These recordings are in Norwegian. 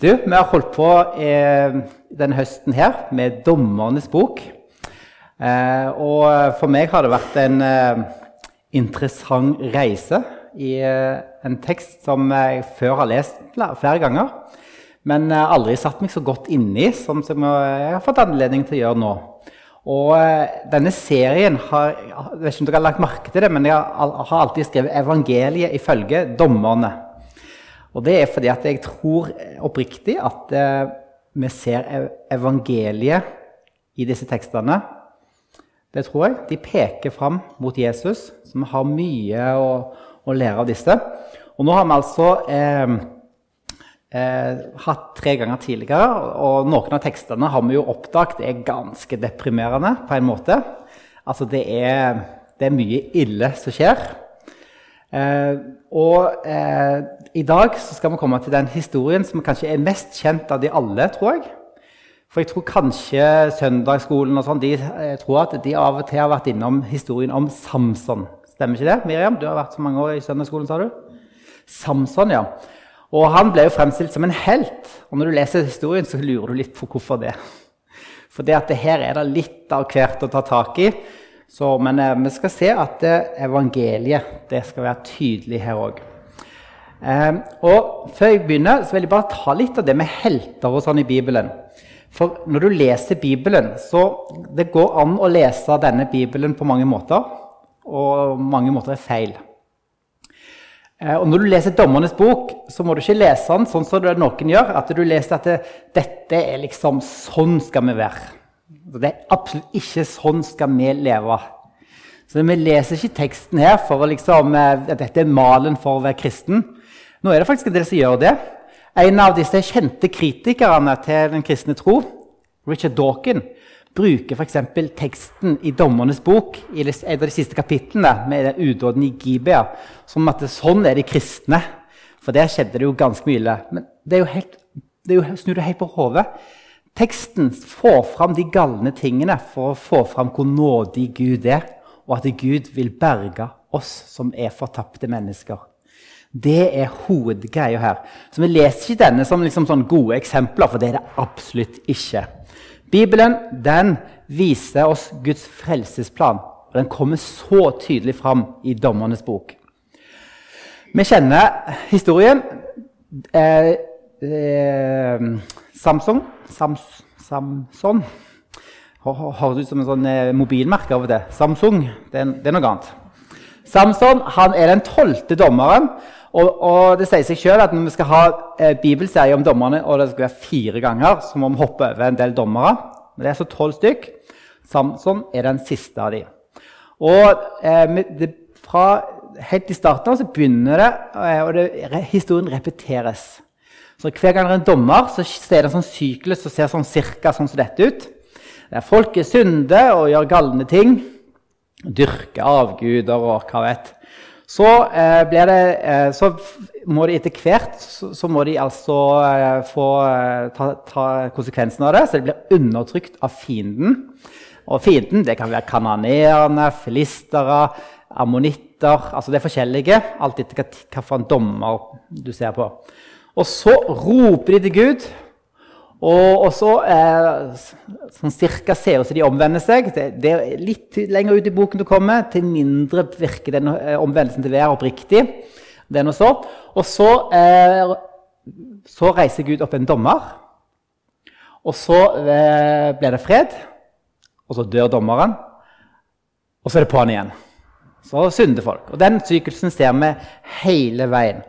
Du, vi har holdt på eh, denne høsten her med Dommernes bok. Eh, og for meg har det vært en eh, interessant reise i eh, en tekst som jeg før har lest flere ganger, men eh, aldri satt meg så godt inni som, som jeg har fått anledning til å gjøre nå. Og eh, denne serien har jeg vet ikke om dere har lagt merke til det, men jeg har alltid skrevet 'Evangeliet ifølge dommerne'. Og det er fordi at jeg tror oppriktig at eh, vi ser evangeliet i disse tekstene. Det tror jeg. De peker fram mot Jesus, så vi har mye å, å lære av disse. Og nå har vi altså eh, eh, hatt tre ganger tidligere, og noen av tekstene har vi jo oppdaget er ganske deprimerende på en måte. Altså det er, det er mye ille som skjer. Eh, og eh, i dag skal vi komme til den historien som kanskje er mest kjent av de alle, tror jeg. For jeg tror kanskje søndagsskolen og sånn, de jeg tror at de av og til har vært innom historien om Samson. Stemmer ikke det? Miriam? Du har vært så mange år i søndagsskolen, sa du? Samson, ja. Og han ble jo fremstilt som en helt. Og når du leser historien, så lurer du litt på hvorfor det. For det at det her er det litt av hvert å ta tak i. Så, men eh, vi skal se at eh, evangeliet det skal være tydelig her òg. Eh, og før jeg begynner, så vil jeg bare ta litt av det med helter og sånn i Bibelen. For når du leser Bibelen, så det går an å lese denne Bibelen på mange måter. Og mange måter er feil. Eh, og når du leser Dommernes bok, så må du ikke lese den sånn som noen gjør. At du leser at det, dette er liksom Sånn skal vi være. Det er absolutt ikke sånn skal vi leve. Så Vi leser ikke teksten her for liksom, eh, at dette er malen for å være kristen. Nå er det faktisk en del som gjør det. En av disse kjente kritikerne til den kristne tro, Richard Dawkin, bruker f.eks. teksten i Dommernes bok i et av de siste kapitlene med udåden i Gibea som at sånn er de kristne. For der skjedde det jo ganske mye. Men det er jo helt, det er jo, snur helt på hodet. Teksten får fram de galne tingene for å få fram hvor nådig Gud er, og at Gud vil berge oss som er fortapte mennesker. Det er hovedgreia her. Så Vi leser ikke denne som liksom sånn gode eksempler, for det er det absolutt ikke. Bibelen den viser oss Guds frelsesplan, og den kommer så tydelig fram i Dommernes bok. Vi kjenner historien. Eh, eh, Samsung Sams, Samson Høres ut som en sånn eh, mobilmerke av og til. Samsung. Det er, det er, noe annet. Samson han er den tolvte dommeren. Og, og, det sier seg sjøl at når vi skal ha eh, bibelserie om dommerne, og det skal være fire ganger, så må vi hoppe over en del dommere. Men det er så tolv stykk. Samson er den siste av dem. Og eh, det, fra helt i starten av så begynner det, eh, og det, historien repeteres. Så Hver gang det er en dommer, så er det en sånn syklus som ser sånn cirka sånn som dette ut. Der folk er synde og gjør galne ting. Dyrker avguder og hva vet. Så, eh, det, eh, så må de etter hvert så, så må de altså eh, få eh, ta, ta konsekvensen av det. Så det blir undertrykt av fienden. Og fienden det kan være kananeerne, filistere, ammonitter altså Det er forskjellige, alt etter hvilken dommer du ser på. Og så roper de til Gud. Og, og så eh, sånn cirka ser ut som de omvender seg. Det, det, er litt lenger ut i boken du kommer, til mindre virker den eh, omvendelsen til å være oppriktig. Det er noe så. Og så, eh, så reiser Gud opp en dommer. Og så eh, blir det fred. Og så dør dommeren. Og så er det på'n igjen. Så synder folk. Og den syklusen ser vi hele veien.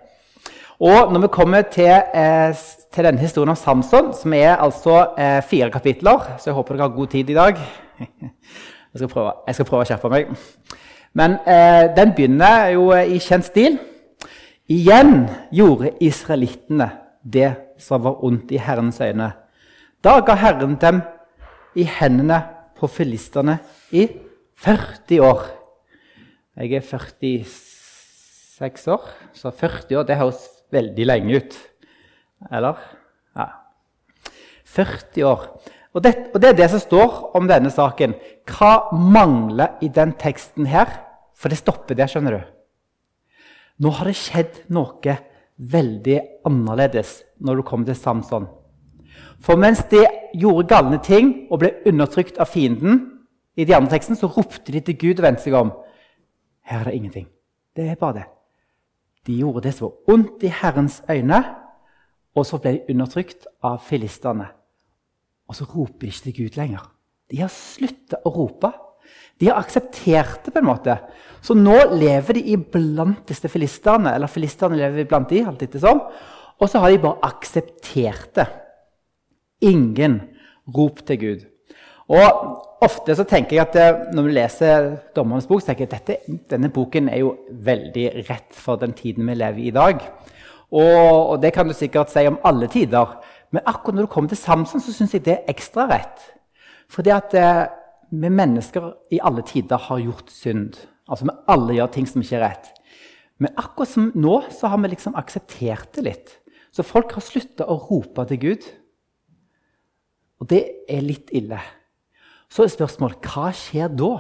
Og når vi kommer til, eh, til denne historien om Samson, som er altså eh, fire kapitler Så jeg håper dere har god tid i dag. Jeg skal prøve, jeg skal prøve å skjerpe meg. Men eh, den begynner jo i kjent stil. Igjen gjorde israelittene det som var ondt i Herrens øyne. Da ga Herren dem i hendene på filistene i 40 år. Jeg er 46 år, så 40 år det høres veldig lenge ut. Eller? Ja. 40 år. Og det, og det, er det som står om denne saken. Hva mangler i den teksten her? For det stopper der, skjønner du. Nå har det skjedd noe veldig annerledes når du kommer til Samson. For mens de gjorde galne ting og ble undertrykt av fienden, i de andre teksten, så ropte de til Gud og vendte seg om. Her er det ingenting. Det er bare det. De gjorde det som var ondt i Herrens øyne, og så ble de undertrykt av filistene. Og så roper de ikke til Gud lenger. De har slutta å rope. De har akseptert det. på en måte. Så nå lever de iblant disse filistene, eller filistene lever iblant de, alt etter sånn. Og så har de bare akseptert det. Ingen rop til Gud. Og Ofte så tenker jeg at når vi leser Dommernes bok, så tenker jeg at denne boken er jo veldig rett for den tiden vi lever i i dag. Og, og, det kan du sikkert si om alle tider. Men akkurat når du kommer til Samson, så syns jeg det er ekstra rett. Fordi at eh, vi mennesker i alle tider har gjort synd. Altså vi alle gjør ting som ikke er rett. Men akkurat som nå så har vi liksom akseptert det litt. Så folk har slutta å rope til Gud. Og det er litt ille. Så er spørsmålet hva skjer da?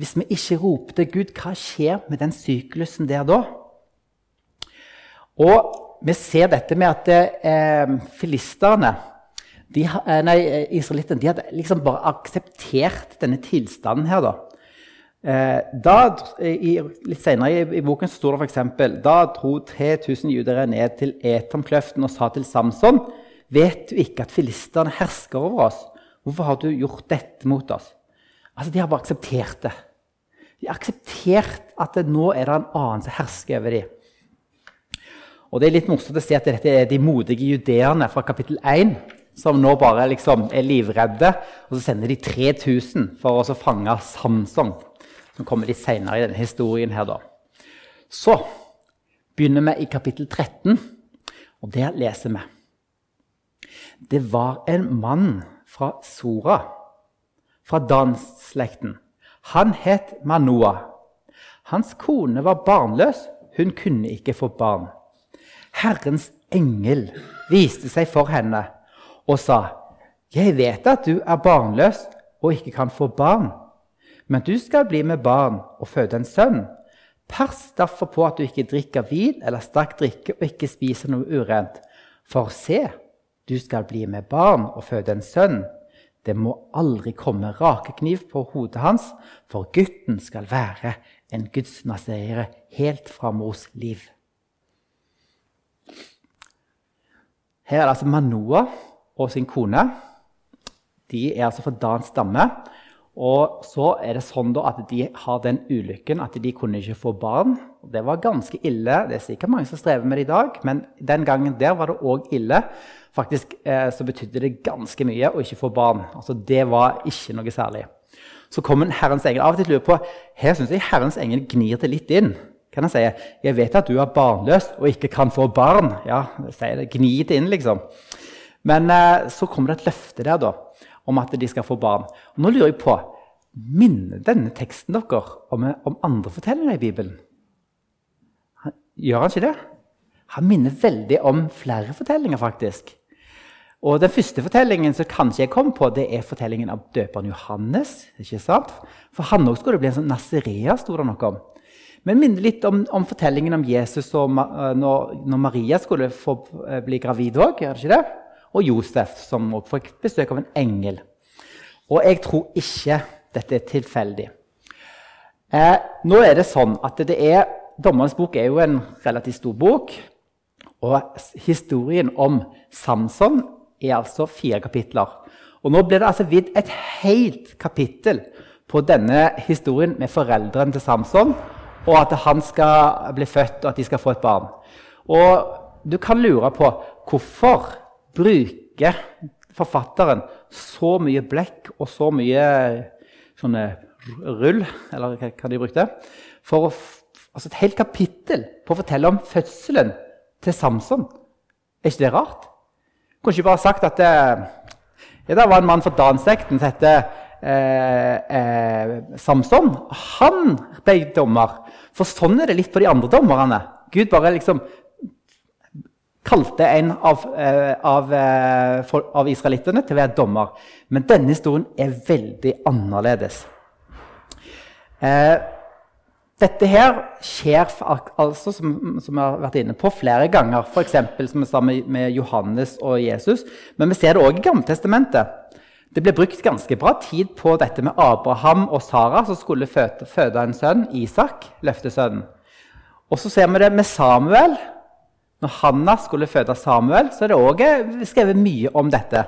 Hvis vi ikke roper til Gud, hva skjer med den syklusen der da? Og vi ser dette med at eh, filisterne de, eh, nei, Israelittene de hadde liksom bare akseptert denne tilstanden her. da. Eh, da, i, litt senere i, i, boken så står det f.eks.: Da dro 3000 judere ned til Etomkløften og sa til Samson:" Vet du ikke at filisterne hersker over oss? Hvorfor har du gjort dette mot oss? Altså, De har bare akseptert det. De har akseptert at det nå er det en annen som hersker over dem. Og Det er litt morsomt å se at dette er de modige judeerne fra kapittel 1 som nå bare liksom er livredde. Og så sender de 3000 for å fange Samson, som kommer litt seinere i denne historien. her da. Så begynner vi i kapittel 13, og der leser vi. Det var en mann fra Sora, fra Dans-slekten. Han het Manoa. Hans kone var barnløs. Hun kunne ikke få barn. Herrens engel viste seg for henne og sa, 'Jeg vet at du er barnløs og ikke kan få barn.' 'Men du skal bli med barn og føde en sønn.' 'Pass derfor på at du ikke drikker vin eller sterk drikke og ikke spiser noe urent.' For se, du skal bli med barn og føde en sønn. Det må aldri komme rakekniv på hodet hans, for gutten skal være en gudsnaserer helt fra mors liv. Her er det altså Manoa og sin kone. De er altså fra Dans stamme. Og så er det sånn at de har den ulykken at de kunne ikke få barn. Det var ganske ille. Det er sikkert mange som strever med det i dag, men den gangen der var det òg ille. Faktisk eh, så betydde det ganske mye å ikke få barn. Altså, det var ikke noe særlig. Så kommer Herrens engel. Av og til lurer på, Her syns jeg Herrens engel gnir det litt inn. Kan han si, 'Jeg vet at du er barnløs og ikke kan få barn.' Ja, sier det. Gni det inn, liksom. Men eh, så kommer det et løfte der, da om at de skal få barn. Og nå lurer jeg på, Minner denne teksten dere om, om andre fortellinger i Bibelen? Han, gjør han ikke det? Han minner veldig om flere fortellinger, faktisk. Og Den første fortellingen som kanskje jeg kom på, det er fortellingen av døperen Johannes. ikke sant? For han òg skulle bli en sånn Nazirea, sto det noe om. Men minner litt om, om, fortellingen om Jesus og eh, når, når Maria skulle få eh, bli gravid òg. Og Josef, som også fikk besøk av en engel. Og jeg tror ikke dette er tilfeldig. Eh, nå er det sånn at det er, Dommerens bok er jo en relativt stor bok. Og historien om Samson er altså fire kapitler. Og nå blir det altså vidd et helt kapittel på denne historien med foreldrene til Samson, og at han skal bli født, og at de skal få et barn. Og du kan lure på hvorfor bruker forfatteren så mye blekk og så mye sånne rull, eller hva de brukte, for å, altså et helt kapittel på å fortelle om fødselen til Samson. Er ikke det rart? Kunne ikke bare sagt at det, ja, det var en mann fra dansekten som het eh, eh, Samson. Han ble dommer. For sånn er det litt på de andre dommerne. Gud bare liksom kalte en av, eh, av, eh, av israelittene til å være dommer. Men denne historien er veldig annerledes. Eh, Dette her skjer altså, som, som, jeg har vært inne på, flere ganger. F.eks. som vi sa med, med, Johannes og Jesus. Men vi ser det òg i Gammeltestamentet. Det ble brukt ganske bra tid på dette med Abraham og Sara, som skulle føde, føde en sønn, Isak, løftesønnen. Og så ser vi det med Samuel. Når Hanna skulle føde Samuel, så er det òg skrevet mye om dette.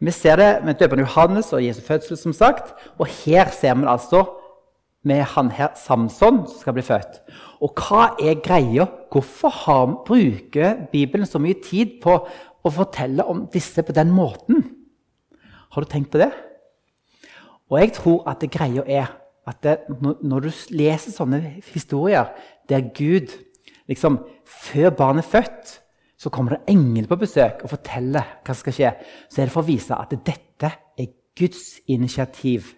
Vi ser det med døperen Johannes og Jesu fødsel, som sagt. Og her ser vi altså med han her Samson som skal bli født. Og hva er greia? Hvorfor har, bruker Bibelen så mye tid på å fortelle om disse på den måten? Har du tenkt på det? Og jeg tror at det greia er at det, når du leser sånne historier der Gud liksom, Før barnet er født, så kommer det engel på besøk og forteller hva som skal skje. Så er det for å vise at dette er Guds initiativ.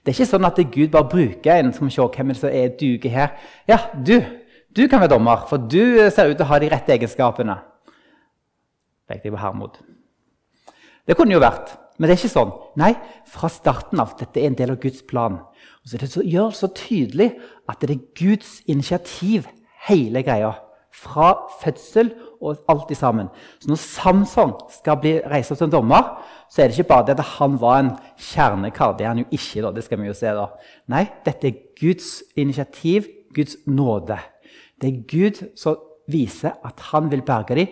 Det er ikke sånn at Gud bare bruker en som ser hvem som er duger her. Ja, du, du kan være dommer, for du ser ut til å ha de rette egenskapene. Pekte jeg på Hermod. Det kunne jo vært, men det er ikke sånn. Nei, fra starten av dette er en del av Guds plan. Og så er det så, gjør så tydelig at det er Guds initiativ, hele greia. Fra fødsel og alt sammen. Så når Samson skal bli reist som dommer, så er det ikke bare det at han var en kjernekar. Det er han jo ikke. da, det skal vi jo se da. Nei, dette er Guds initiativ, Guds nåde. Det er Gud som viser at han vil berge dem.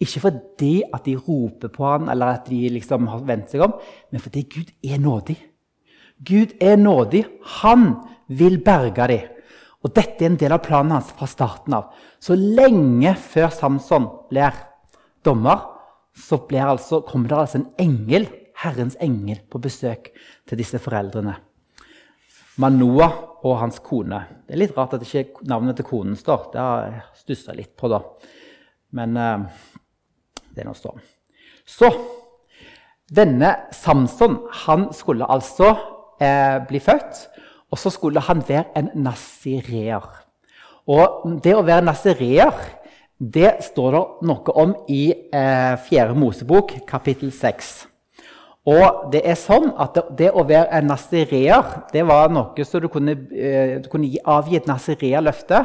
Ikke fordi at de roper på ham, eller at de liksom har vendt seg om, men fordi Gud er nådig. Gud er nådig. Han vil berge dem. Og Dette er en del av planen hans fra starten av. Så lenge før Samson blir dommer, så altså, kommer det altså en engel, Herrens engel på besøk til disse foreldrene. Manoa og hans kone. Det er litt rart at ikke navnet til konen står. Det har jeg stussa litt på, da. Men eh, det er nå sånn. Så denne Samson han skulle altså eh, bli født, og så skulle han være en nasireer. Og det å være nazireer det står det noe om i eh, 4. Mosebok, kapittel 6. Og det er sånn at det, det å være en nazireer det var noe som du kunne, eh, du kunne avgi et nazireerløfte.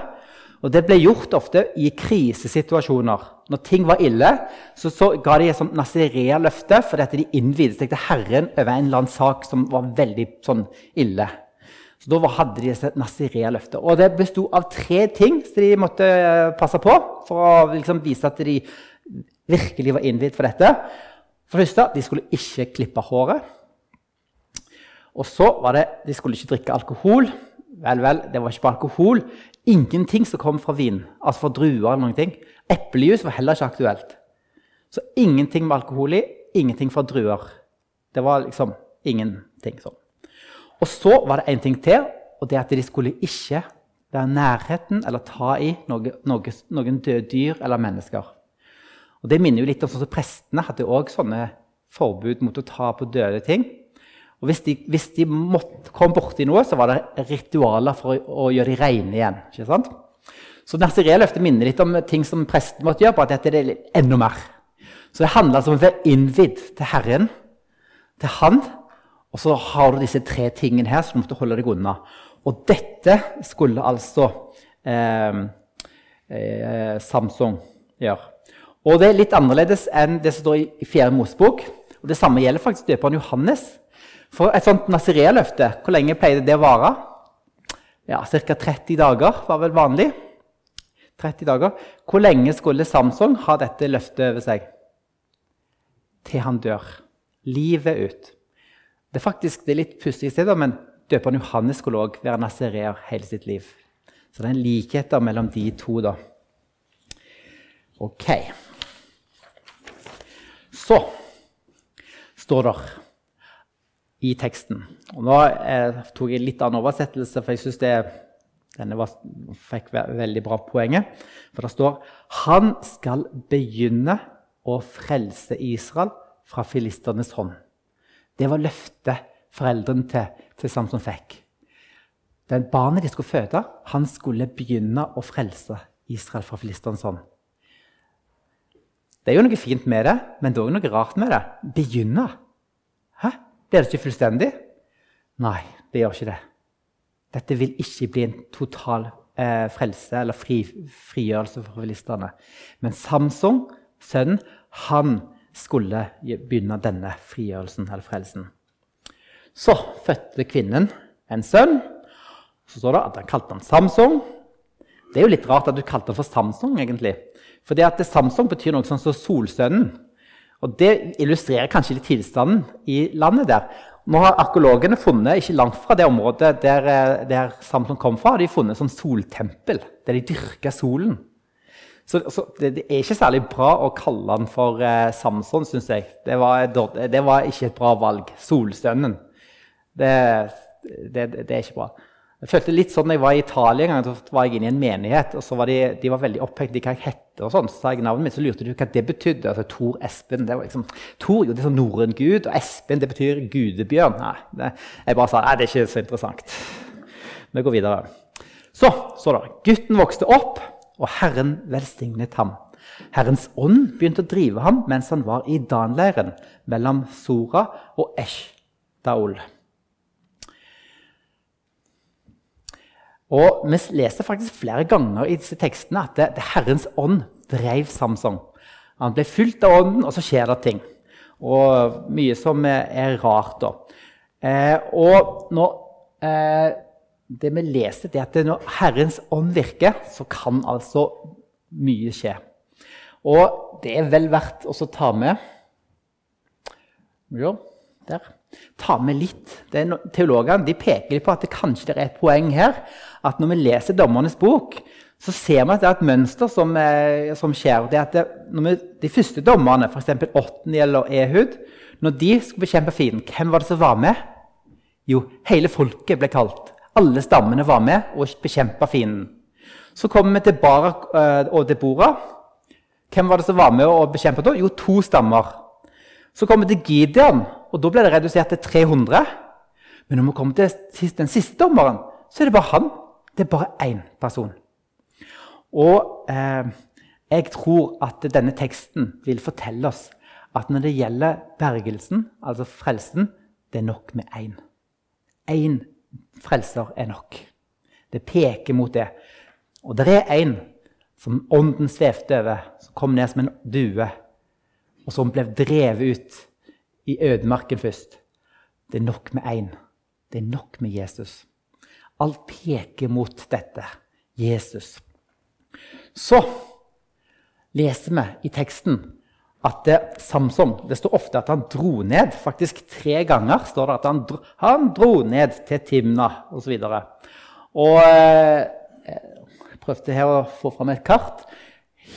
Og det ble gjort ofte i krisesituasjoner. Når ting var ille, så, så ga de et sånt nazireerløfte at de innvidet seg til Herren over en eller annen sak som var veldig sånn ille. Så Da hadde de et nasirea løfte. Og det besto av tre ting som de måtte eh, passe på for å liksom vise at de virkelig var innvidd for dette. For det første, de skulle ikke klippe håret. Og så var det de skulle ikke drikke alkohol. Vel, vel, det var ikke bare alkohol. Ingenting som kom fra vin, altså fra druer. eller noen ting. Eplejus var heller ikke aktuelt. Så ingenting med alkohol i, ingenting fra druer. Det var liksom ingenting sånn. Og så var det en ting til, og det at de skulle ikke være nærheten eller ta i noe, noe, noen døde dyr eller mennesker. Og Det minner jo litt om sånn at Prestene hadde også sånne forbud mot å ta på døde ting. Og Hvis de, hvis de måtte, kom borti noe, så var det ritualer for å, å gjøre de rene igjen. ikke sant? Så Nazireeløftet minner litt om ting som presten måtte gjøre, bare at dette er enda mer. Så det handler altså om å være innvidd til Herren, til Han, og så har du disse tre tingene her som du måtte holde deg unna. Og dette skulle altså eh, eh, Samsung gjøre. Og det er litt annerledes enn det som står i Fjerde Mosebok. Og det samme gjelder faktisk døperen Johannes. For et sånt nazireeløfte, hvor lenge pleide det å vare? Ja, Ca. 30 dager var vel vanlig. 30 dager. Hvor lenge skulle Samsung ha dette løftet over seg? Til han dør. Livet ut. Det er faktisk det er litt pussig men døperen Johannes skulle òg være nasereer hele sitt liv. Så det er en likhet mellom de to, da. Ok. Så står det i teksten og Nå eh, tok jeg litt annen oversettelse, for jeg syns denne var, fikk veldig bra poenget. For det står Han skal begynne å frelse Israel fra filisternes hånd. Det var løftet foreldrene til, til Samson fikk. Den barnet de skulle føde, han skulle begynne å frelse Israel fra filisternes hånd. Det er jo noe fint med det, men det er òg noe rart med det. Begynne. Hæ? Blir det ikke fullstendig? Nei, det gjør ikke det. dette vil ikke bli en total eh, frelse eller fri, frigjørelse for filistene. Men Samson, sønnen, han skulle begynne denne frigjørelsen eller frelsen. Så fødte kvinnen en sønn. Så står det at han kalte ham Samsung. Det er jo litt rart at du kalte ham for Samsung, egentlig. Fordi at Samsung betyr noe sånn som Solsønnen. Og Det illustrerer kanskje litt tilstanden i landet der. Nå har Arkeologene funnet ikke langt fra det området der, eh, der Samsung kom fra, de har funnet sånn soltempel, der de dyrker solen. Så, så det, det, er ikke særlig bra å kalle han for eh, Samson, syns jeg. Det var, det var, ikke et bra valg. Solstønnen. Det, det, er ikke bra. Jeg følte litt sånn da jeg var i Italia en gang, så var jeg inne i en menighet. og så var De, de var veldig opphengt i hva jeg het. og sånn, Så sa jeg navnet mitt, så lurte de hva det betydde. altså Tor Espen. det var liksom, Tor jo, det er sånn norrøn gud, og Espen det betyr gudebjørn. Nei, Jeg bare sa nei, det er ikke så interessant. Vi går videre. Så så da. gutten vokste opp, og Herren velsignet ham. Herrens ånd begynte å drive ham mens han var i Dan-leiren mellom Sora og Eshdaol. Og Vi leser faktisk flere ganger i disse tekstene at det, det Herrens ånd drev Samson. Han ble fylt av ånden, og så skjer det ting. Og mye som er rart. da. Eh, og når, eh, det vi leser, det er at når Herrens ånd virker, så kan altså mye skje. Og det er vel verdt å ta med jo, der. Ta med litt. Teologene de peker på at det kanskje er et poeng her at når vi leser Dommernes bok, så ser vi at det er et mønster som, eh, som skjer. Det er at det, vi, de første dommerne, f.eks. Åtteniel og Ehud, når de skulle bekjempe fienden, hvem var det som var med? Jo, hele folket ble kalt. Alle stammene var med og bekjempa fienden. Så kommer vi til Barak eh, og Debora. Hvem var det som var med og bekjempa da? Jo, to stammer. Så kommer vi til Gideon, og da ble det redusert til 300. Men når vi kommer til den siste dommeren, så er det bare han. Det er bare én person. Og eh, jeg tror at denne teksten vil fortelle oss at når det gjelder bergelsen, altså frelsen, det er nok med én. Én frelser er nok. Det peker mot det. Og det er én som ånden svevde over, som kom ned som en due, og som ble drevet ut i ødemarken først. Det er nok med én. Det er nok med Jesus. Alt peker mot dette Jesus. Så leser vi i teksten at det, Samson Det står ofte at han dro ned. Faktisk tre ganger står det at han dro, han dro ned til Timna osv. Og, eh, jeg prøvde her å få fram et kart.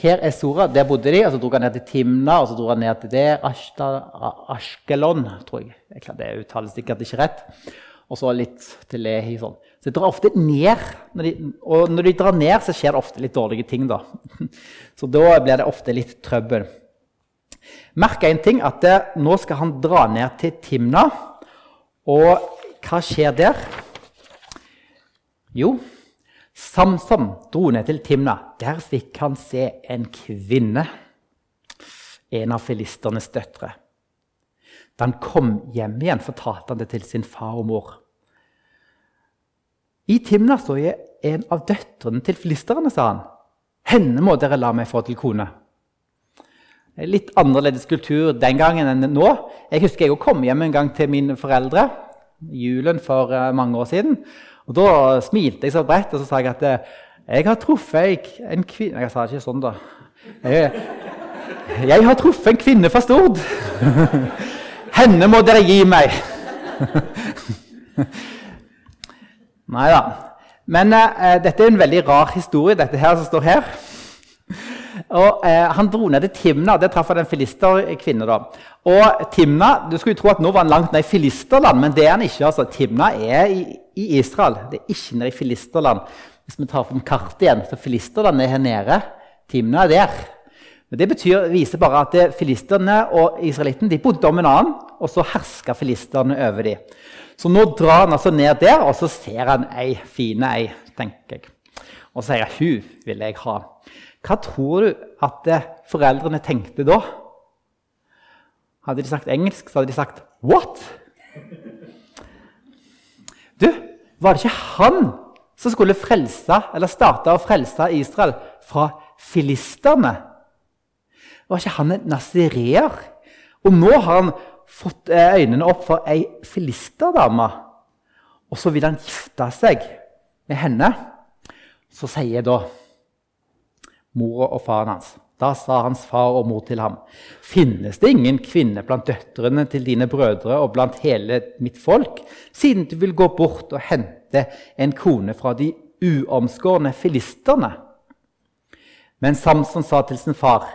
Her er Sora. Der bodde de. og Så dro han ned til Timna, og så dro han ned til der. Ashkelon, tror jeg. Det uttales sikkert ikke rett. Og så litt til Lehi. sånn. Så de drar ofte ned. Når de, og når de drar ned, så skjer det ofte litt dårlige ting. da. Så da blir det ofte litt trøbbel. Merk én ting, at det, nå skal han dra ned til Timna. Og hva skjer der? Jo, Samson dro ned til Timna. Der fikk han se en kvinne. En av filisternes døtre. Da han kom hjem igjen, fortalte han det til sin far og mor. I Timna står jeg en av døtrene til filisterne, sa han. Henne må dere la meg få til kone. Litt annerledes kultur den gangen enn nå. Jeg husker jeg kom hjem en gang til mine foreldre julen for eh, mange år siden. Og Da smilte jeg så bredt og så sa jeg at eh, jeg har truffet en kvinne Jeg sa ikke sånn, da. Jeg, jeg har truffet en kvinne fra Stord. Henne må dere gi meg! Nei da. Men eh, dette er en veldig rar historie, dette her som står her. Og eh, Han dro ned til Timna. Der traff han en filisterkvinne. da. Og Timna, Du skulle tro at nå var han langt ned i filisterland, men det er han ikke. altså. Timna er i, i Israel, det er ikke nede i filisterland. Hvis vi tar fram kartet igjen, så filisterland er her nede. Timna er der. Men Det betyr, viser bare at filisterne og israelitten de bodde om en annen, og så herska filisterne over dem. Så nå drar han altså ned der, og så ser han ei fine ei, tenker jeg. Og så sier 'Hun vil jeg ha'. Hva tror du at foreldrene tenkte da? Hadde de sagt engelsk, så hadde de sagt 'what'? Du, Var det ikke han som skulle frelse, eller starte å frelse Israel fra filisterne? Var ikke han en nazireer? Og nå har han fått eh, øynene opp for ei filisterdame. Og så vil han gifte seg med henne. Så sier jeg da mora og faren hans Da sa hans far og mor til ham.: Finnes det ingen kvinne blant døtrene til dine brødre og blant hele mitt folk, siden du vil gå bort og hente en kone fra de uomskårne filisterne? Men Samson sa til sin far,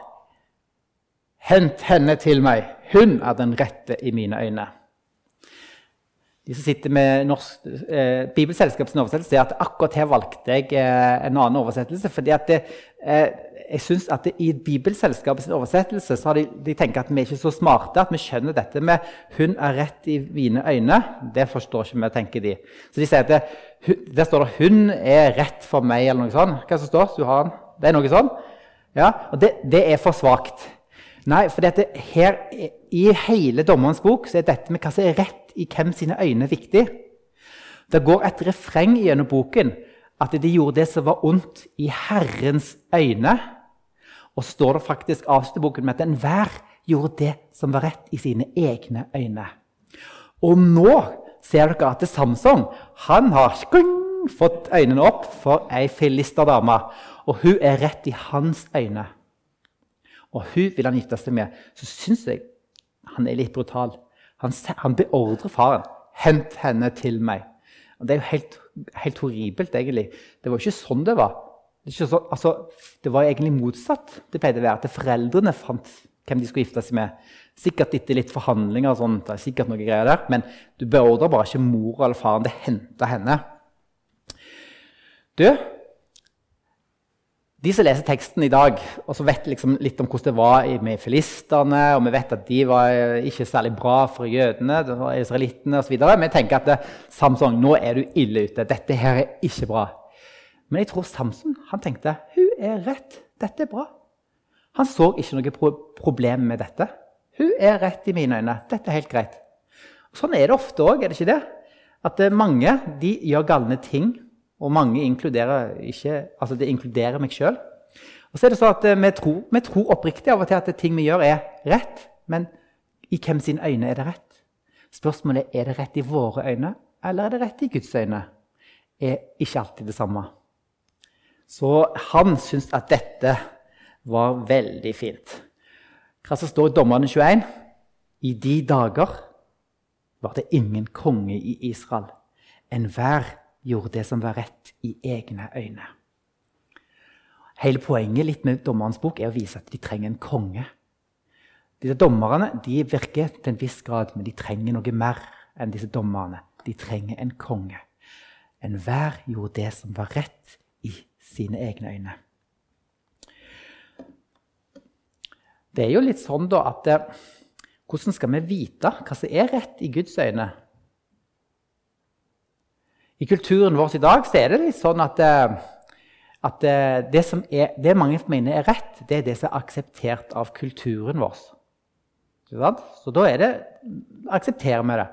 Hent henne til meg, hun er den rette i mine øyne. De som sitter med norsk, eh, Bibelselskapets oversettelse, sier at akkurat her valgte jeg eh, en annen oversettelse. fordi at det, eh, jeg synes at det, I Bibelselskapets oversettelse så har de, de tenker at vi er ikke så smarte at vi skjønner dette med 'hun er rett i mine øyne'. Det forstår ikke vi, tenker de. Så de sier at det, Der står det 'hun er rett for meg', eller noe sånt. Hva som står? Du har den. Det er noe sånn? Ja, og det, det er for svakt. Nei, for dette, her, i hele dommerens bok så er dette med hva som er rett i hvem sine øyne viktig. Det går et refreng gjennom boken at de gjorde det som var ondt i Herrens øyne. Og står det faktisk avslutter boken med at enhver gjorde det som var rett i sine egne øyne. Og nå ser dere at Samson han har skung, fått øynene opp for ei filisterdame. Og hun er rett i hans øyne. Og hun vil han gifte seg med. Så syns jeg han er litt brutal. Han, han beordrer faren. 'Hent henne til meg.' Og det er jo helt, helt, horribelt, egentlig. Det var jo ikke sånn det var. Det, så, altså, det var egentlig motsatt. Det pleide å være at foreldrene fant hvem de skulle gifte seg med. Sikkert etter litt forhandlinger, og sånt, det er sikkert noe greier der, men du beordrer bare ikke mor eller faren til å hente henne. Du, de som leser teksten i dag, og som vet liksom litt om hvordan det var med filistene, og vi vet at de var eh, ikke særlig bra for jødene, israelittene osv. Vi tenker at eh, Samson, nå er du ille ute. Dette her er ikke bra. Men jeg tror Samson han tenkte hun er rett. Dette er bra. Han så ikke noe pro problem med dette. Hun er rett i mine øyne. Dette er helt greit. Sånn er det ofte òg, er det ikke det? At eh, mange de gjør galne ting og mange inkluderer ikke, altså det inkluderer meg sjøl. Og så er det så at eh, vi tror, vi tror, oppriktig av og til at ting vi gjør, er rett. Men i hvem sine øyne er det rett? Spørsmålet er er det rett i våre øyne, eller er det rett i Guds øyne. er ikke alltid det samme. Så han syntes at dette var veldig fint. Hva som står i Dommerne 21? I de dager var det ingen konge i Israel. Enhver gjorde det som var rett i egne øyne. Hele poenget litt med dommerens bok er å vise at de trenger en konge. Disse Dommerne de virker til en viss grad, men de trenger noe mer enn disse dommerne. De trenger en konge. Enhver gjorde det som var rett i sine egne øyne. Det er jo litt sånn da at eh, Hvordan skal vi vite hva som er rett i Guds øyne? I kulturen vår i dag så er det litt sånn at, eh, at eh, det, som er, det mange mener er rett, det er det som er akseptert av kulturen vår. Så da er det, aksepterer vi det.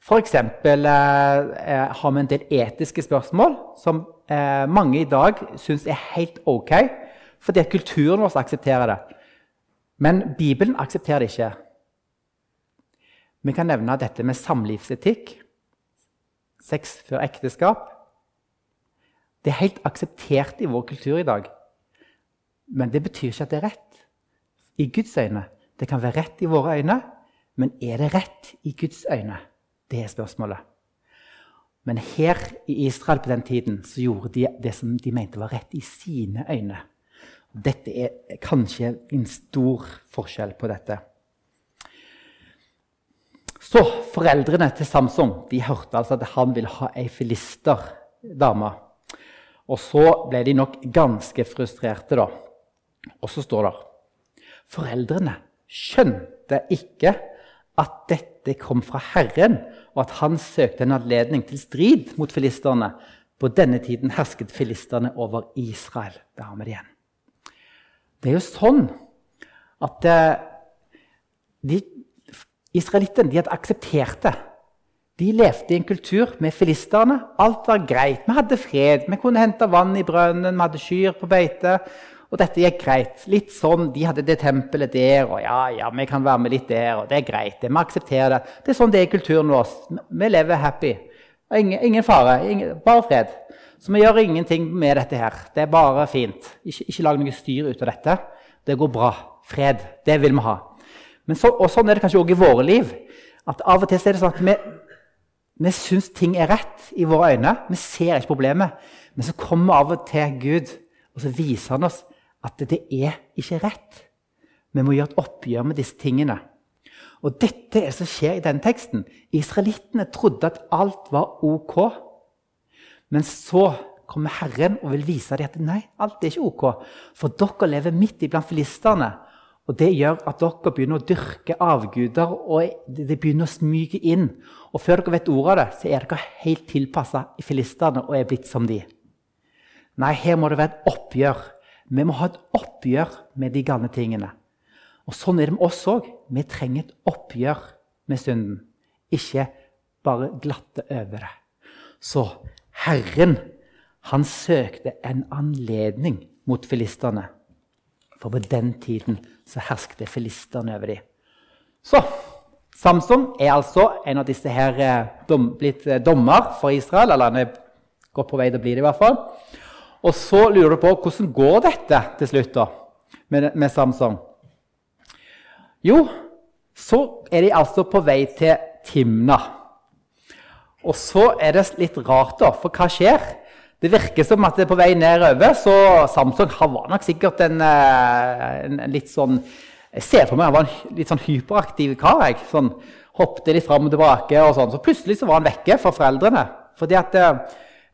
F.eks. Eh, eh, har vi en del etiske spørsmål som eh, mange i dag syns er helt ok, fordi kulturen vår aksepterer det. Men Bibelen aksepterer det ikke. Vi kan nevne dette med samlivsetikk sex før ekteskap. Det er helt akseptert i vår kultur i dag. Men det betyr ikke at det er rett i Guds øyne. Det kan være rett i våre øyne, men er det rett i Guds øyne? Det er spørsmålet. Men her i Israel på den tiden så gjorde de det som de mente var rett i sine øyne. Dette er kanskje en stor forskjell på dette. Så foreldrene til Samson de hørte altså at han ville ha ei filisterdame. Og så ble de nok ganske frustrerte, da. Og så står det Foreldrene skjønte ikke at dette kom fra Herren, og at han søkte en anledning til strid mot filisterne. På denne tiden hersket filisterne over Israel. Det har vi det igjen. Det er jo sånn at eh, de Israelittene hadde akseptert det. De levde i en kultur med filisterne. Alt var greit. Vi hadde fred. Vi kunne hente vann i brønnen, vi hadde kyr på beite. Og dette gikk greit. Litt sånn, De hadde det tempelet der, og ja, ja, vi kan være med litt der. og Det er greit. Vi aksepterer det. Det er sånn det er i kulturen vår. Vi lever happy. Ingen, ingen fare. Ingen, bare fred. Så vi gjør ingenting med dette her. Det er bare fint. Ikke, ikke lag noe styr ut av dette. Det går bra. Fred. Det vil vi ha. Så, og sånn er det kanskje òg i våre liv. At Av og til er det sånn at vi, vi syns ting er rett i våre øyne. Vi ser ikke problemet. Men så kommer av og til Gud, og så viser han oss at det er ikke rett. Vi må gjøre et oppgjør med disse tingene. Og dette er det som skjer i denne teksten. Israelittene trodde at alt var ok. Men så kommer Herren og vil vise dem at nei, alt er ikke ok. For dere lever midt iblant filistene. Og Det gjør at dere begynner å dyrke avguder, og det begynner å smyge inn. Og før dere vet ordet av det, så er dere helt tilpassa filistene og er blitt som de. Nei, her må det være et oppgjør. Vi må ha et oppgjør med de gamle tingene. Og Sånn er det med oss òg. Vi trenger et oppgjør med synden. Ikke bare glatte over det. Så Herren han søkte en anledning mot filistene. For på den tiden så hersket filistene over dem. Så Samson er altså en av disse her eh, dom, blitt eh, dommer for Israel. Eller han er godt på vei til å bli det, i hvert fall. Og så lurer du på hvordan går dette til slutt da, med, med Samson. Jo, så er de altså på vei til Timna. Og så er det litt rart, da, for hva skjer? Det virker som at det er på vei nedover, så Samsung var nok sikkert en, eh, en, en litt sånn Jeg ser for meg han var en litt sånn hyperaktiv kar. jeg, sånn, Hoppet litt fram og tilbake. og sånn. Så plutselig så var han vekke fra foreldrene. fordi at eh,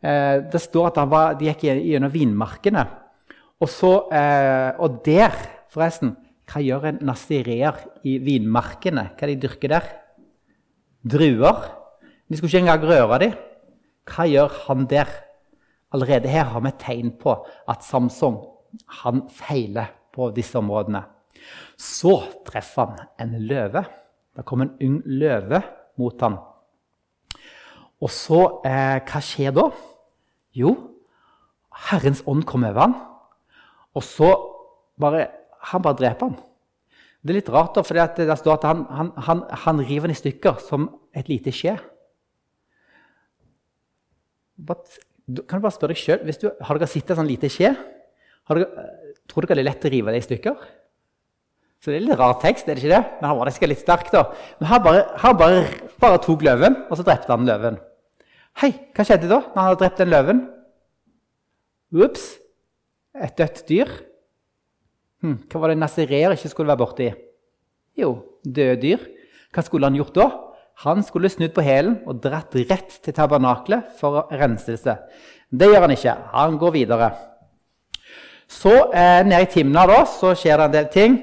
Eh, det står at var, de gikk gjennom vinmarkene. Og, så, eh, og der, forresten Hva gjør en nazireer i vinmarkene? Hva de dyrker der? Druer. De skulle ikke engang røre dem. Hva gjør han der? Allerede her har vi tegn på at Samson han feiler på disse områdene. Så treffer han en løve. Det kommer en ung løve mot ham. Og så, eh, hva skjer da? Jo, Herrens ånd kom over ham, og så bare Han bare dreper ham. Det er litt rart, da, for det står at han, han, han, han river ham i stykker som et lite skje. Kan du bare spørre deg sjøl Har dere sett en sånn lite skje? Dere, tror dere det er lett å rive det i stykker? Så det er litt rar tekst, er det ikke det? Men han var nesten litt sterk, da. Men han bare, her bare, bare tok løven, og så drepte han løven. Hei, hva skjedde da når han hadde drept den løven? Ops, et dødt dyr. Hm, hva var det nazireer ikke skulle være borti? Jo, døde dyr. Hva skulle han gjort da? Han skulle snudd på hælen og dratt rett til tabernaklet for renselse. Det gjør han ikke. Han går videre. Så eh, nede i Timna da, så skjer det en del ting.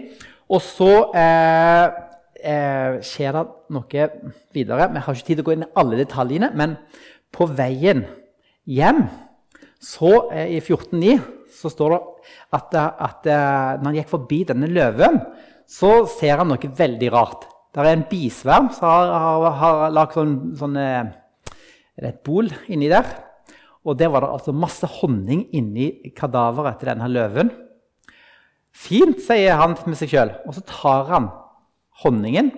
Og så eh, eh, skjer det noe videre. Vi har ikke tid til å gå inn i alle detaljene. men på veien hjem så eh, I 14.9 så står det at, at, eh, når han gikk forbi denne løven, så ser han noe veldig rart. Det er en bisverm som har, har, har lagd sånn, sånn et bol inni der. Og der var det altså masse honning inni kadaveret til denne løven. Fint, sier han med seg sjøl. Og så tar han honningen,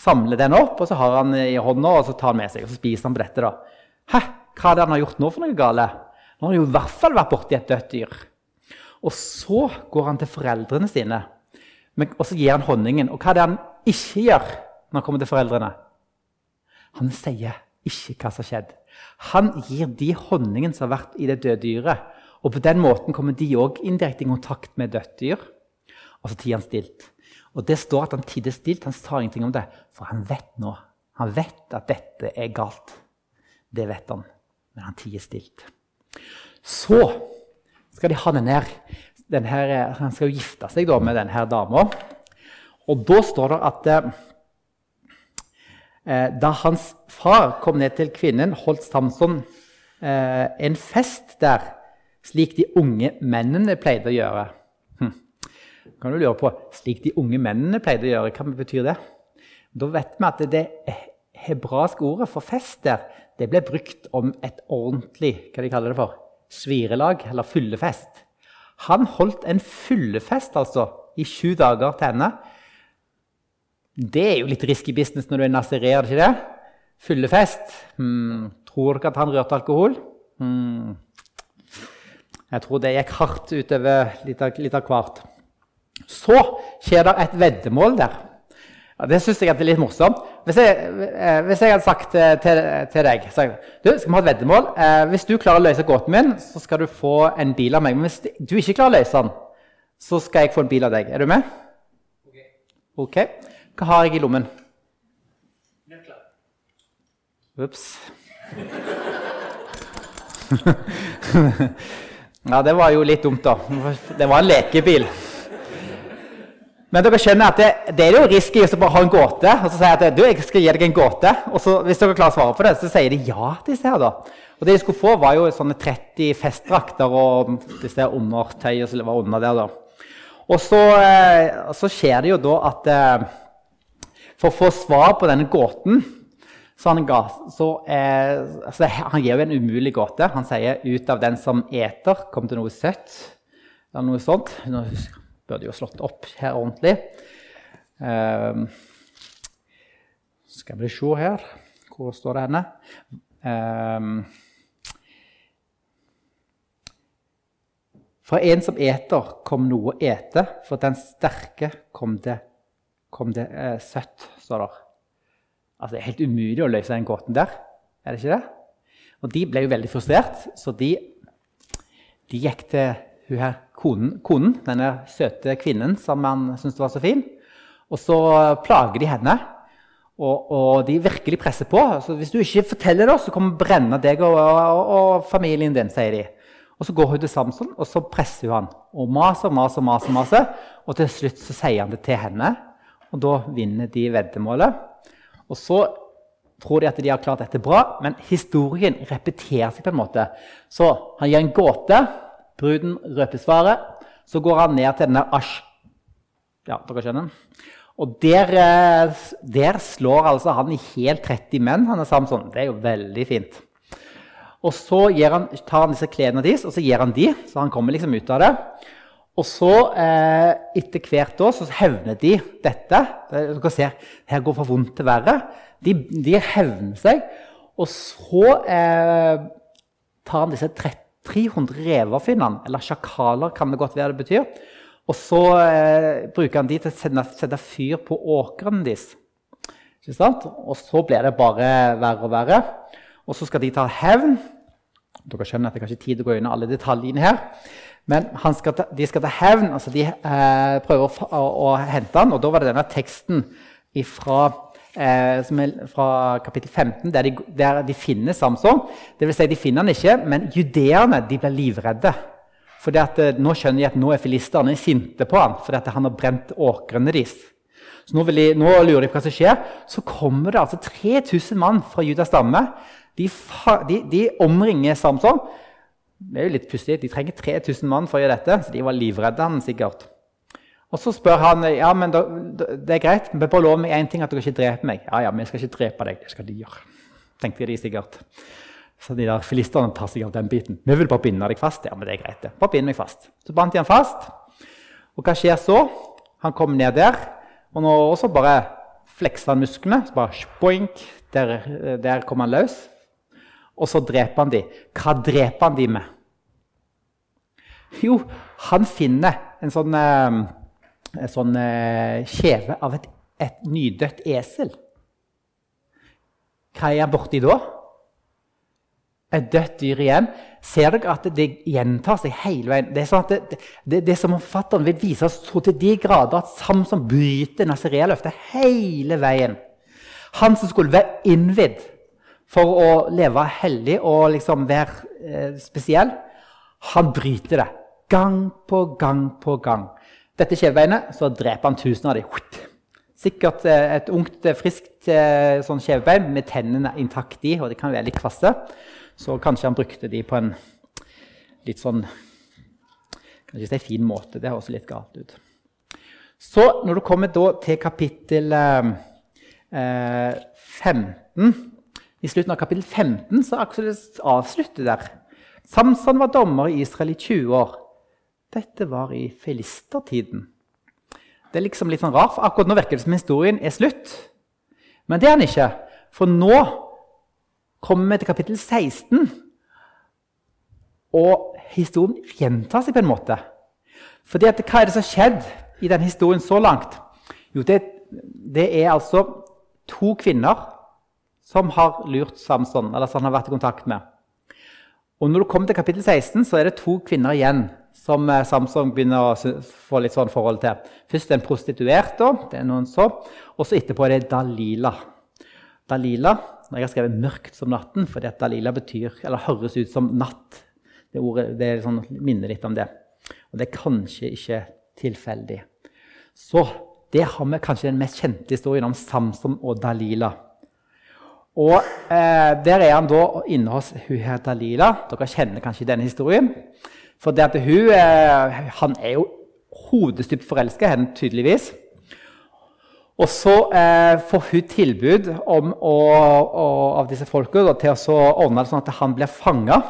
samler den opp, og så har han i hånda og så tar han med seg. Og så spiser han på dette. da. Hæ, hva er det han har gjort nå for noe gale? Nå har han jo i hvert fall vært borti et dødt dyr. Og så går han til foreldrene sine og så gir han honningen. Og hva er det han ikke gjør når han kommer til foreldrene? Han sier ikke hva som har skjedd. Han gir de honningen som har vært i det døde dyret. Og på den måten kommer de òg indirekte i kontakt med dødt dyr. Og så tier han stilt. Og det står at han tidde stilt. Han sa ingenting om det, for han vet nå. Han vet at dette er galt. Det vet han, men han tier stilt. Så skal de ha den her, den her Han skal jo gifte seg med denne dama. Og da står det at eh, da hans far kom ned til kvinnen, holdt Samson eh, en fest der, slik de unge mennene pleide å gjøre. Hm. Kan du lure på, Slik de unge mennene pleide å gjøre, hva betyr det? Da vet vi at det hebraiske ordet for fest der, det ble brukt om et ordentlig hva de kaller det for, svirelag, eller fyllefest. Han holdt en fyllefest altså, i sju dager til henne. Det er jo litt risky business når du er nazirer, ikke det? Fyllefest. Hmm. Tror dere at han rørte alkohol? Hmm. Jeg tror det gikk hardt utover litt av, litt av hvert. Så skjer det et veddemål der. Ja, det syns jeg er litt morsomt. Hvis jeg, eh, hvis jeg hadde sagt eh, til, til deg jeg, du, skal vi ha et veddemål. Eh, hvis du klarer å løse gåten min, så skal du få en bil av meg. Men hvis du ikke klarer å løse den, så skal jeg få en bil av deg. Er du med? Ok. okay. Hva har jeg i lommen? Nøkler. Ops. ja, det var jo litt dumt, da. Det var en lekebil. Men dere skjønner at det, det er jo risky å bare ha en gåte og så si at du, jeg skal gi deg en gåte. Og så, hvis dere klarer å svare på det, så sier de ja. disse her da. Og det de skulle få, var jo sånne 30 festdrakter og disse undertøy som var under der. da. Og så, eh, så, skjer det jo da at eh, for å få svar på denne gåten så han, ga, så, eh, altså, han gir jo en umulig gåte. Han sier 'ut av den som eter, kom det noe søtt'. Eller noe sånt. Nå burde jo slått opp her ordentlig. Eh, skal vi se her Hvor står det henne? Eh, fra en som eter, kom noe å ete. For den sterke kom det, kom det eh, søtt, står det. Altså, det er helt umulig å løse den gåten der. Er det ikke det? Og de ble jo veldig frustrert, så de, de gikk til hun her konen, konen, denne søte kvinnen som han syntes var så fin. Og så plager de henne, og, og de virkelig presser på. Så hvis du ikke forteller det, så kommer vi brenne deg og, og, og, familien din, sier de. Og Så går hun til Samson og så presser hun han. Og maser, maser, maser, maser. Og til slutt så sier han det til henne, og da vinner de veddemålet. Og så tror de at de har klart dette bra, men historien repeterer seg på en måte. Så han gir en gåte. Bruden røper svaret. Så går han ned til denne Ash. Ja, dere skjønner? Og der, eh, der, slår altså han i helt 30 menn. han er Samson. Det er jo veldig fint. Og så han, tar han disse klærne deres og så gir han de, så han kommer liksom ut av det. Og så, eh, etter hvert år, så hevner de dette. Dere ser, Her går fra vondt til verre. De, de hevner seg. Og så eh, tar han disse 300 reverfinnene, eller sjakaler kan det godt være det betyr. Og så eh, bruker han de til å sende, sette fyr på åkrene deres. Og så blir det bare verre og verre. Og så skal de ta hevn. Dere skjønner at jeg har ikke tid å gå inn alle detaljene her. Men skal ta, de skal ta hevn. altså De eh, prøver å, å, hente han, og da var det denne teksten ifra eh, fra kapittel 15, der de, der de finner Samson. Det vil si, de finner han ikke, men judeerne de blir livredde. For eh, nå skjønner de at nå er filisterne sinte på han, fordi han har brent åkrene deres. Så nå, de, nå, lurer de på hva som skjer. Så kommer det altså 3000 mann fra Judas stamme. De, de, de omringer Samson. Det er jo litt pussig. De trenger 3000 mann for å gjøre dette, så de var livredde han sikkert. Og Så spør han ja, men da, det er greit, men bare lov meg én ting, at dere ikke dreper meg. Ja, ja, men jeg skal ikke drepe deg. Det skal de gjøre. tenkte de sikkert. Så de der filistene tar seg av den biten. Vi vil bare binde deg fast. Ja, men det er greit det. Bare bind meg fast. Så bandt de han fast. Og hva skjer så? Han kommer ned der, og nå også bare flekser han musklene. Så bare boink, der, der kommer han løs. Og så dreper han de. Hva dreper han de med? Jo, han finner en sånn eh, en sånn eh, kjeve av et, et nydødt esel. Hva er han borti da? Et dødt dyr igjen. Ser dere at det gjentar seg hele veien? Det er, sånn det, det, det som forfatteren vil vise oss så til de grader at Samson bryter Nazarea-løftet hele veien. Han som skulle være innvidd for å leve hellig og liksom være eh, spesiell, han bryter det. Gang på gang på gang dette kjevebeinet, så dreper han tusen av dem. Sikkert eh, et ungt, eh, friskt sånn kjevebein med tennene intakt i, og de kan være litt kvasse. Så kanskje han brukte de på en litt sånn Kan ikke si fin måte. Det høres litt galt ut. Så når du kommer til kapittel eh, 15, i slutten av kapittel 15 så avslutter der. Samson var dommer i Israel i 20 år. Dette var i filistertiden. Det er liksom litt sånn rart, for akkurat nå virker det som historien er slutt. Men det er den ikke. For nå kommer vi til kapittel 16, og historien gjentar seg på en måte. Fordi at, Hva er det som har skjedd i denne historien så langt? Jo, det, det, er altså to kvinner som har lurt Samson, eller som han har vært i kontakt med. Og Når du kommer til kapittel 16, så er det to kvinner igjen som eh, Samson begynner å få litt sånn forhold til. Først en prostituert, da, det er noen så, og så etterpå er det Dalila. Dalila Jeg har skrevet 'mørkt som natten', fordi at Dalila betyr, eller høres ut som natt. Det, ordet, det sånn, minner litt om det. Og det er kanskje ikke tilfeldig. Så det har vi kanskje den mest kjente historien om Samson og Dalila. Og eh, Der er han da inne hos hun her Dalila. Dere kjenner kanskje denne historien. For det at hun, eh, han er jo hodestypt forelska i henne, tydeligvis. Og så eh, får hun tilbud om å, å, av disse folka til å ordne det sånn at han blir fanga.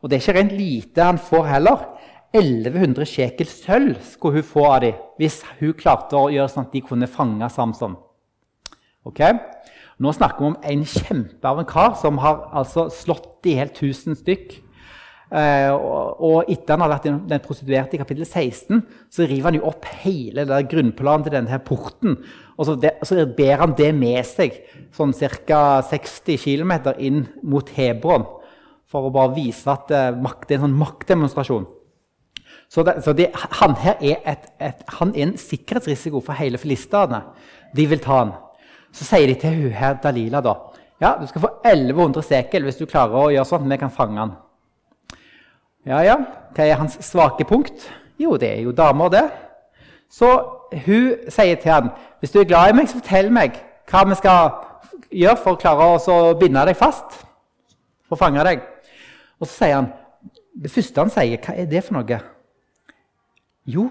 Og det er ikke rent lite han får heller. 1100 sjekel sølv skulle hun få av dem hvis hun klarte å gjøre sånn at de kunne fange Samson. Okay? Nå snakker vi om en kjempe av en kar som har altså slått i helt 1000 stykk Uh, og, etter han har vært den prostituerte i kapittel 16, så river han jo opp hele grunnplanen til denne her porten. Og så, det, så, ber han det med seg sånn ca. 60 km inn mot Hebron. For å bare vise at uh, makt, det er en sånn maktdemonstrasjon. Så, det, så det, han her er, et, et, han er en sikkerhetsrisiko for hele filistene. De vil ta han. Så sier de til hun her Dalila da, ja, du skal få 1100 sekel hvis du klarer å gjøre sånn. Vi kan fange han. Ja, ja, hva er hans svake punkt? Jo, det er jo damer, det. Så hun sier til han, hvis du er glad i meg, så fortell meg hva vi skal gjøre for å klare å binde deg fast. For å fange deg. Og så sier han, det første han sier, hva er det for noe? Jo,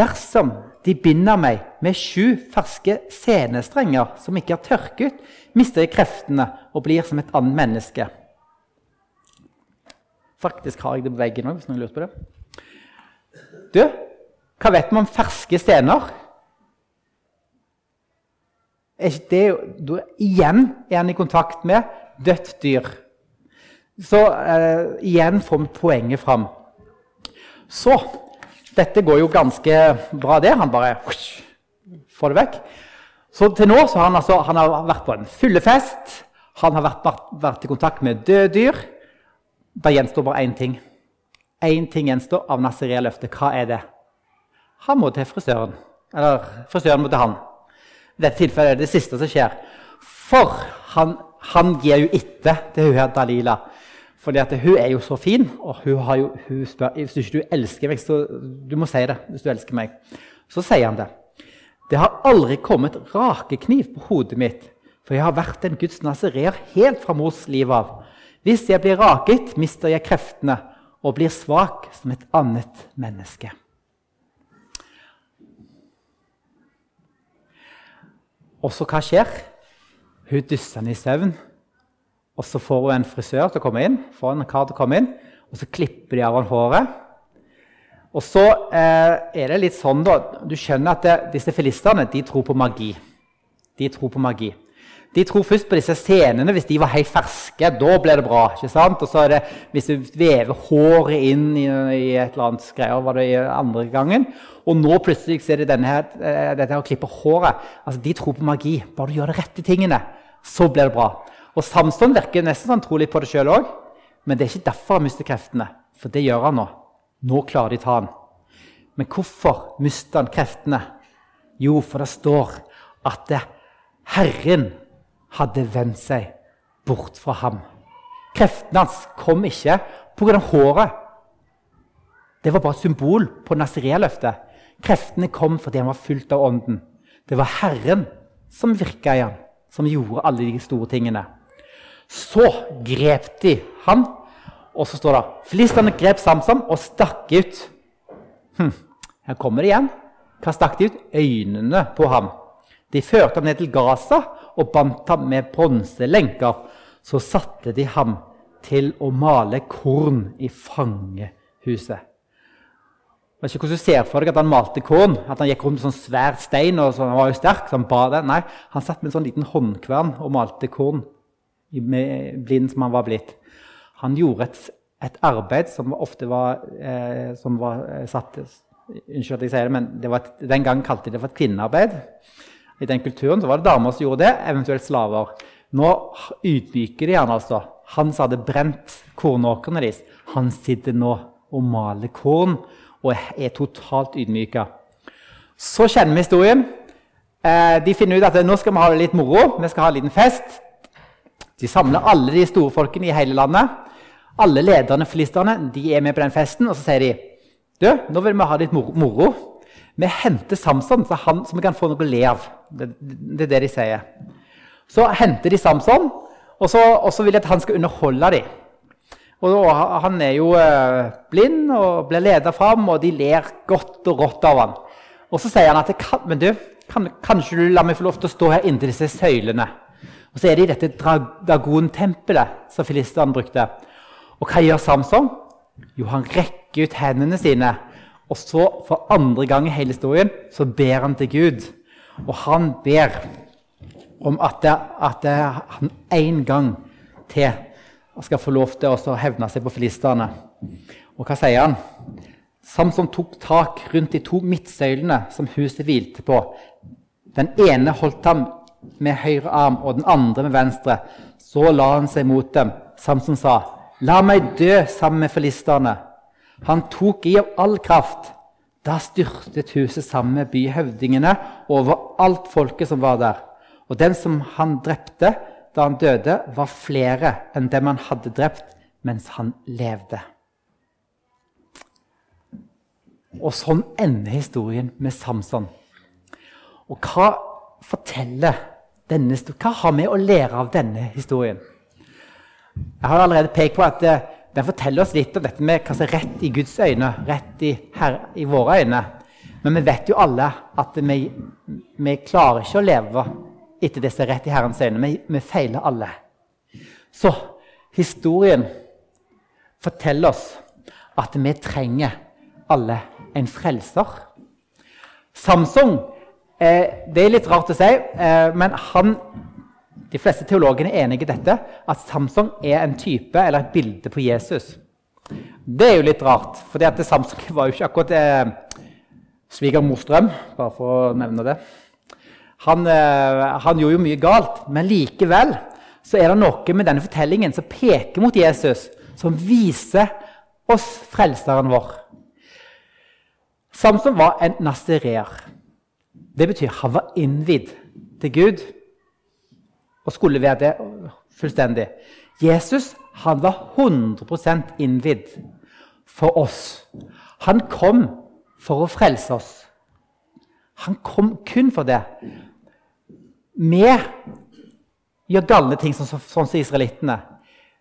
dersom de binder meg med sju ferske senestrenger som ikke har tørket, mister jeg kreftene og blir som et annet menneske. Faktisk har jeg det på veggen òg, hvis noen lurer på det. Du, hva vet vi om ferske stener? Det, du, igjen er han i kontakt med dødt dyr. Så eh, igjen får vi poenget fram. Så Dette går jo ganske bra, det. Han bare får det vekk. Så til nå så har han, altså, han har vært på en fyllefest. Han har vært, vært i kontakt med døde dyr. Det gjenstår bare én ting. Én ting gjenstår av Nazirea-løftet. Hva er det? Han må til frisøren. Eller frisøren må til han. I dette tilfellet er det det siste som skjer. For han, han gir jo etter til hun her Dalila. Fordi at hun er jo så fin, og hun jo, hun spør hvis du ikke elsker meg, så du må si det. hvis du elsker meg. Så sier han det. Det har aldri kommet rakekniv på hodet mitt, for jeg har vært en Guds nazireer helt fra mors liv av. Hvis jeg blir raket, mister jeg kreftene og blir svak som et annet menneske. Og så hva skjer? Hun dysser ned i søvn. Og så får hun en frisør til å komme inn, får en kar til å komme inn, og så klipper de av henne håret. Og så eh, er det litt sånn, da Du skjønner at det, disse filistene de tror på magi. De tror på magi. De tror først på disse scenene hvis de var helt ferske. Da ble det bra. ikke sant? Og så er det hvis du vever håret inn i, i et eller annet greier, var det i andre gangen. Og nå plutselig ser er det denne her, eh, dette her å klippe håret. Altså, De tror på magi. Bare du gjør de rette tingene, så blir det bra. Og Samson virker nesten sånn trolig på det sjøl òg. Men det er ikke derfor han mister kreftene. For det gjør han nå. Nå klarer de ta han. Men hvorfor mister han kreftene? Jo, for det står at det, Herren hadde vendt seg bort fra ham. Kreftene hans kom ikke pga. håret. Det var bare et symbol på Nazirea-løftet. Kreftene kom fordi han var fylt av Ånden. Det var Herren som virka i ham, som gjorde alle de store tingene. Så grep de han, og så står det Filistene grep Samson og stakk ut. Hm, her kommer det igjen. Hva stakk de ut? Øynene på ham. De førte ham ned til Gaza og bandt ham med bronselenker. Så satte de ham til å male korn i fangehuset. Jeg vet ikke hvordan du ser for deg at han malte korn. At han gikk rundt med sånn svær stein og så, han var jo sterk. så han ba det. Nei, han satt med en sånn liten håndkvern og malte korn, blind som han var blitt. Han gjorde et, et arbeid som ofte var, eh, som var eh, satt Unnskyld at jeg sier det, men det et, den gang kalte de det for et kvinnearbeid. I den kulturen var det damer som gjorde det, eventuelt slaver. Nå ydmyker de han altså. Han som hadde brent kornåkrene deres, han sitter nå og maler korn og er totalt ydmyka. Så kjenner vi historien. Eh, de finner ut at nå skal vi ha det litt moro. Vi skal ha en liten fest. De samler alle de store folkene i hele landet. Alle lederne filisterne de er med på den festen, og så sier de du, nå vil vi ha litt moro. Vi henter Samson, så, han, så vi kan få noe å le av. Det, er det de sier. Så henter de Samson, og så, og så vil de at han skal underholde dem. Og Han er jo eh, blind og blir ledet fram, og de ler godt og rått av han. Og Så sier han at men du, kan, kanskje du la meg få lov til å stå her inntil disse søylene. Og Så er det i dette Dagon-tempelet som filistene brukte. Og hva gjør Samson? Jo, han rekker ut hendene sine. Og så, for andre gang i hele historien, så ber han til Gud. Og han ber om at, det, at det, han en gang til skal få lov til å hevne seg på filistene. Og hva sier han? Samson tok tak rundt de to midtsøylene som huset hvilte på. Den ene holdt ham med høyre arm og den andre med venstre. Så la han seg mot dem. Samson sa, 'La meg dø sammen med filistene.' Han tok i av all kraft. Da styrtet huset sammen med byhøvdingene over alt folket som var der. Og den som han drepte, da han døde, var flere enn dem han hadde drept mens han levde. Og sånn ender historien med Samson. Og hva forteller denne Hva har vi å lære av denne historien? Jeg har allerede pekt på at eh, den forteller oss litt om dette med hva som er rett i Guds øyne, rett i, her, i våre øyne. Men vi vet jo alle at vi, vi klarer ikke å leve etter det som er rett i Herrens øyne. Vi, vi feiler alle. Så historien forteller oss at vi trenger alle en frelser. Samsung eh, Det er litt rart å si, eh, men han, de fleste teologene er enige i dette, at Samsung er en type eller et bilde på Jesus. Det er jo litt rart, for Samsung var jo ikke akkurat eh, svigermors drøm, bare for å nevne det. Han, eh, han, gjorde jo mye galt, men likevel så er det noe med denne fortellingen som peker mot Jesus, som viser oss frelseren vår. Samson var en nazireer. Det betyr han var innvidd til Gud og skulle være det fullstendig. Jesus han var 100% innvidd for oss. Han kom for å frelse oss. Han kom kun for det. Vi gjør galne ting, sånn, sånn som israelittene.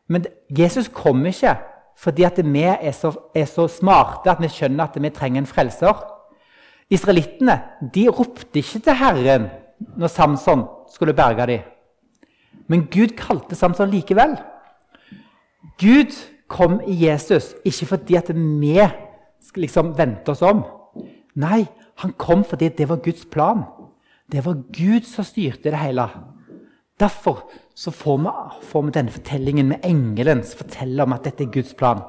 Men Jesus kom ikke fordi at vi er så, er så, smarte at vi skjønner at vi trenger en frelser. Israelittene de ropte ikke til Herren når Samson skulle berge dem. Men Gud kalte Samson likevel. Gud kom i Jesus ikke fordi at vi liksom vente oss om. Nei, han kom fordi det var Guds plan. Det var Gud som styrte det hele. Derfor så får, vi, får vi denne fortellingen med engelen som forteller om at dette er Guds plan.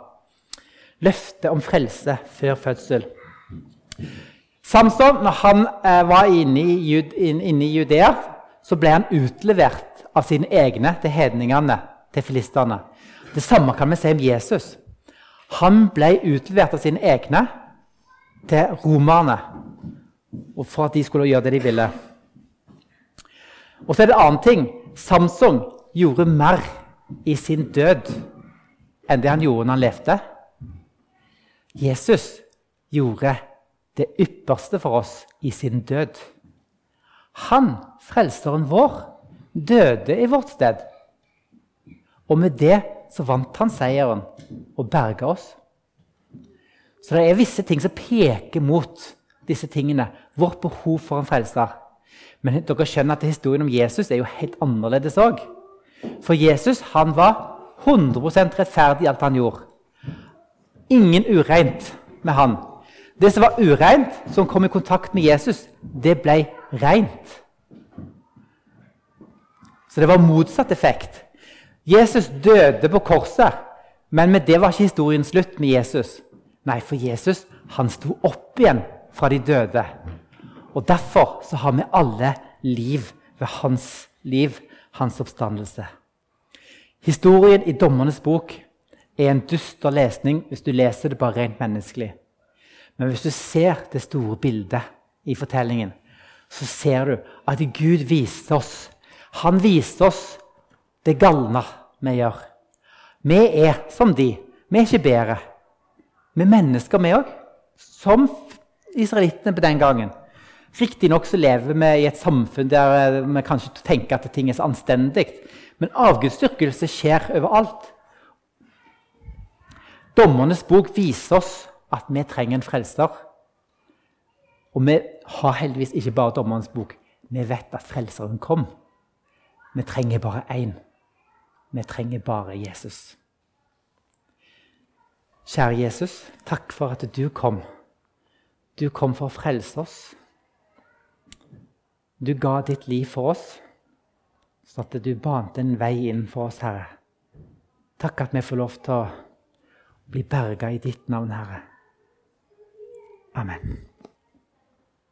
Løftet om frelse før fødsel. Samson, når han eh, var inne i, inne i Judea, så ble han utlevert av sine egne til hedningene, til filistene. Det samme kan vi si om Jesus. Han ble utlevert av sine egne til romerne for at de skulle gjøre det de ville. Og så er det en annen ting. Samson gjorde mer i sin død enn det han gjorde når han levde. Jesus gjorde det ypperste for oss i sin død. Han, frelseren vår, døde i vårt sted. Og med det så vant han seieren og berga oss. Så det er visse ting som peker mot disse tingene. Vårt behov for en frelser. Men dere skjønner at historien om Jesus er jo helt annerledes òg. For Jesus han var 100 rettferdig i alt han gjorde. Ingen ureint med han. Det som var ureint, som kom i kontakt med Jesus, det ble reint. Så det var motsatt effekt. Jesus døde på korset, men med det var ikke historien slutt med Jesus. Nei, for Jesus han sto opp igjen fra de døde. Og Derfor så har vi alle liv ved hans liv, hans oppstandelse. Historien i Dommernes bok er en dyster lesning hvis du leser det bare rent menneskelig. Men hvis du ser det store bildet i fortellingen, så ser du at Gud viste oss Han viste oss det galne vi gjør. Vi er som de. Vi er ikke bedre. Vi er mennesker, vi òg. Som israelittene på den gangen. Riktignok lever vi i et samfunn der vi kanskje tenker at ting er så anstendig. Men avgudsdyrkelse skjer overalt. Dommernes bok viser oss at vi trenger en frelser. Og vi har heldigvis ikke bare dommerens bok. Vi vet at Frelseren kom. Vi trenger bare én. Vi trenger bare Jesus. Kjære Jesus, takk for at du kom. Du kom for å frelse oss. Du ga ditt liv for oss så at du bante en vei inn for oss, Herre. Takk at vi får lov til å bli berga i ditt navn, Herre. Amen.